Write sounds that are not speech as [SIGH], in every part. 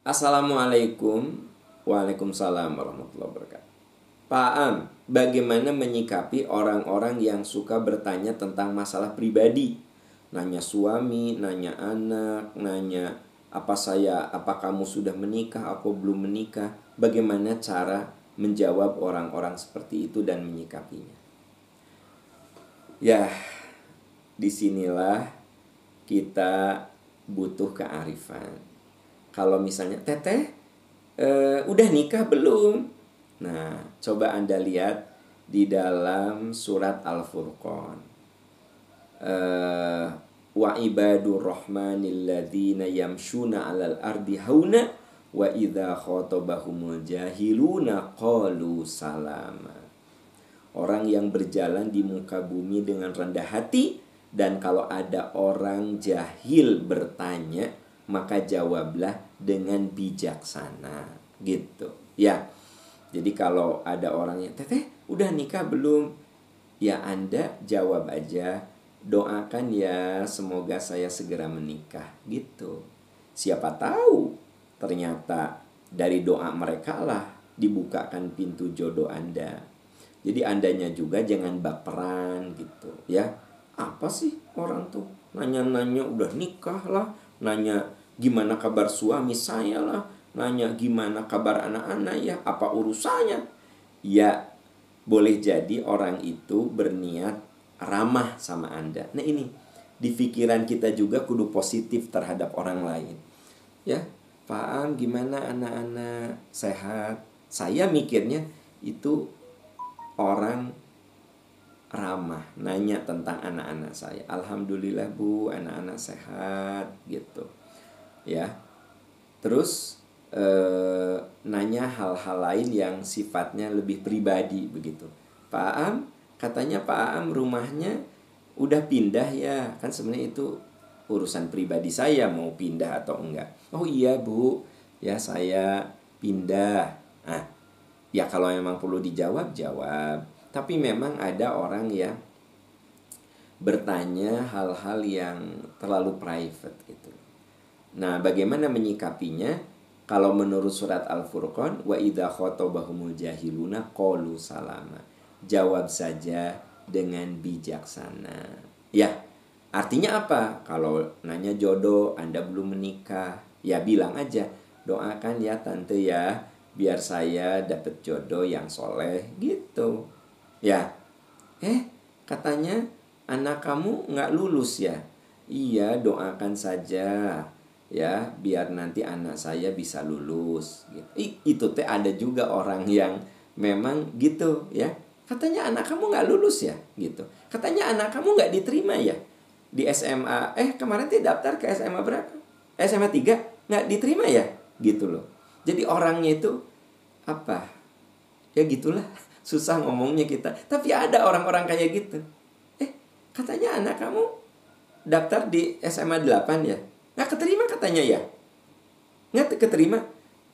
Assalamualaikum Waalaikumsalam warahmatullahi wabarakatuh Pak Am, bagaimana menyikapi orang-orang yang suka bertanya tentang masalah pribadi? Nanya suami, nanya anak, nanya apa saya, apa kamu sudah menikah, aku belum menikah? Bagaimana cara menjawab orang-orang seperti itu dan menyikapinya? Ya, di sinilah kita butuh kearifan. Kalau misalnya teteh, e, udah nikah belum? Nah, coba Anda lihat di dalam surat Al-Furqan. Uh, wa ibadur rahmanil ladzina yamshuna 'alal ardi hauna wa idza khatabahumul jahiluna qalu salama. Orang yang berjalan di muka bumi dengan rendah hati dan kalau ada orang jahil bertanya maka jawablah dengan bijaksana gitu. Ya. Jadi kalau ada orangnya, teteh udah nikah belum? Ya Anda jawab aja, doakan ya semoga saya segera menikah gitu. Siapa tahu ternyata dari doa mereka lah dibukakan pintu jodoh Anda. Jadi andanya juga jangan baperan gitu ya. Apa sih orang tuh nanya-nanya udah nikah lah, nanya gimana kabar suami saya lah, nanya gimana kabar anak-anak ya, apa urusannya? Ya, boleh jadi orang itu berniat ramah sama Anda. Nah ini, di pikiran kita juga kudu positif terhadap orang lain. Ya, Pak gimana anak-anak sehat? Saya mikirnya itu orang ramah nanya tentang anak-anak saya. Alhamdulillah Bu, anak-anak sehat gitu. Ya. Terus eh, nanya hal-hal lain yang sifatnya lebih pribadi begitu. Pak Am, katanya Pak Am rumahnya udah pindah ya. Kan sebenarnya itu urusan pribadi saya mau pindah atau enggak. Oh iya Bu, ya saya pindah. Ah, ya kalau memang perlu dijawab, jawab. Tapi memang ada orang yang bertanya hal-hal yang terlalu private gitu. Nah, bagaimana menyikapinya? Kalau menurut surat Al-Furqan, wa idza khatabahumul jahiluna qalu salama. Jawab saja dengan bijaksana. Ya, artinya apa? Kalau nanya jodoh, Anda belum menikah, ya bilang aja, doakan ya tante ya, biar saya dapat jodoh yang soleh gitu. Ya, eh katanya anak kamu nggak lulus ya? Iya, doakan saja ya biar nanti anak saya bisa lulus. Gitu. itu teh ada juga orang yang memang gitu ya. Katanya anak kamu nggak lulus ya gitu. Katanya anak kamu nggak diterima ya di SMA eh kemarin tuh daftar ke SMA berapa? SMA 3 nggak diterima ya? Gitu loh. Jadi orangnya itu apa? Ya gitulah. [LAUGHS] Susah ngomongnya kita. Tapi ada orang-orang kayak gitu. Eh katanya anak kamu daftar di SMA 8 ya Nggak keterima katanya ya. Nggak keterima.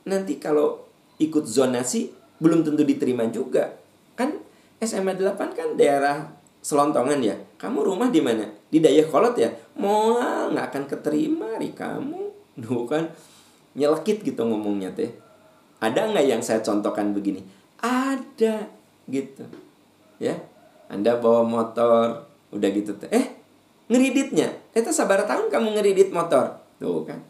Nanti kalau ikut zonasi belum tentu diterima juga. Kan SMA 8 kan daerah selontongan ya. Kamu rumah di mana? Di Dayakolot ya? Mau nggak akan keterima ri kamu. Duh kan nyelekit gitu ngomongnya teh. Ada nggak yang saya contohkan begini? Ada gitu. Ya. Anda bawa motor, udah gitu teh. Eh, ngeriditnya itu sabar tahun kamu ngeridit motor. Tuh kan.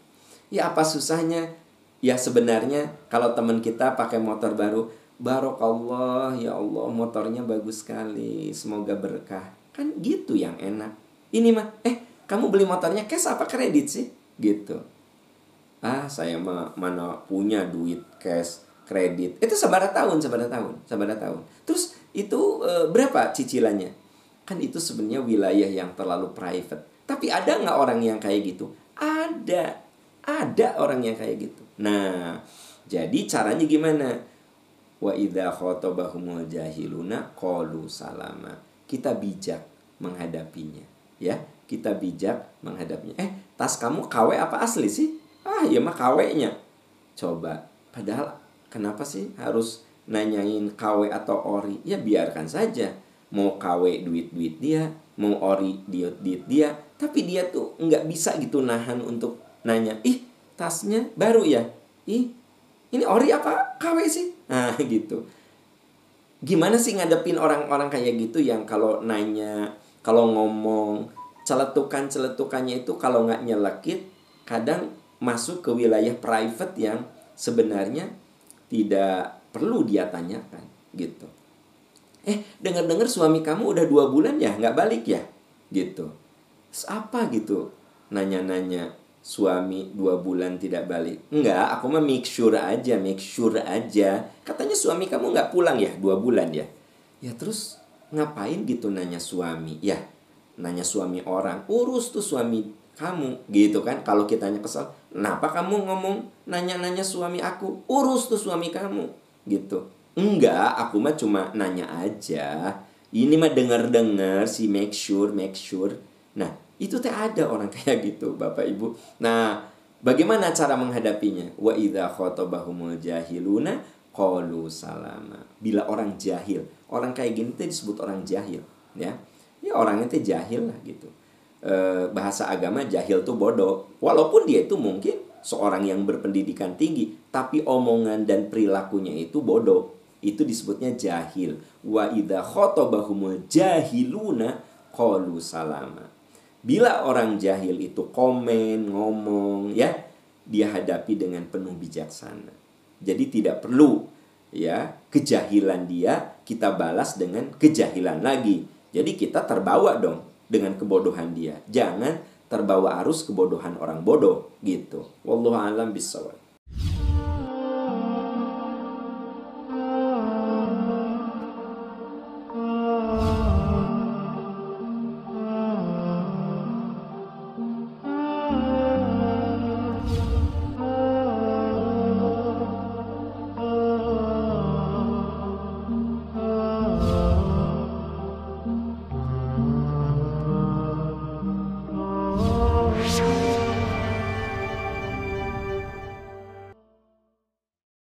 Ya apa susahnya? Ya sebenarnya kalau teman kita pakai motor baru barokallah ya Allah motornya bagus sekali semoga berkah. Kan gitu yang enak. Ini mah eh kamu beli motornya cash apa kredit sih? Gitu. Ah saya mah mana punya duit cash kredit. Itu sabar tahun sabar tahun sabar tahun. Terus itu e, berapa cicilannya? Kan itu sebenarnya wilayah yang terlalu private. Tapi ada nggak orang yang kayak gitu? Ada. Ada orang yang kayak gitu. Nah, jadi caranya gimana? Wa idza khatabahumul jahiluna qalu salama. Kita bijak menghadapinya, ya. Kita bijak menghadapinya. Eh, tas kamu KW apa asli sih? Ah, ya mah KW-nya. Coba. Padahal kenapa sih harus nanyain KW atau ori? Ya biarkan saja mau KW duit-duit dia, mau ori diet-diet dia, tapi dia tuh nggak bisa gitu nahan untuk nanya, ih tasnya baru ya, ih ini ori apa KW sih? Nah [LAUGHS] gitu. Gimana sih ngadepin orang-orang kayak gitu yang kalau nanya kalau ngomong celetukan celetukannya itu kalau nggak nyelekit kadang masuk ke wilayah private yang sebenarnya tidak perlu dia tanyakan gitu. Eh dengar dengar suami kamu udah dua bulan ya? Nggak balik ya? Gitu apa gitu? Nanya-nanya suami dua bulan tidak balik. Enggak, aku mah make sure aja make sure aja. Katanya suami kamu nggak pulang ya? Dua bulan ya? Ya terus ngapain gitu nanya suami? Ya nanya suami orang. Urus tuh suami kamu gitu kan? Kalau kitanya kesel kenapa kamu ngomong nanya-nanya suami aku? Urus tuh suami kamu. Gitu. Enggak aku mah cuma nanya aja. Ini mah denger-denger si make sure make sure nah itu teh ada orang kayak gitu Bapak Ibu. Nah, bagaimana cara menghadapinya? Wa idza khatabahumul jahiluna qalu salama. Bila orang jahil, orang kayak gini tuh disebut orang jahil, ya. Ya orangnya tuh jahil lah gitu. E, bahasa agama jahil tuh bodoh. Walaupun dia itu mungkin seorang yang berpendidikan tinggi, tapi omongan dan perilakunya itu bodoh. Itu disebutnya jahil. Wa idza khatabahumul jahiluna qalu salama Bila orang jahil itu komen, ngomong, ya, dia hadapi dengan penuh bijaksana. Jadi tidak perlu ya kejahilan dia kita balas dengan kejahilan lagi. Jadi kita terbawa dong dengan kebodohan dia. Jangan terbawa arus kebodohan orang bodoh gitu. Wallahu alam.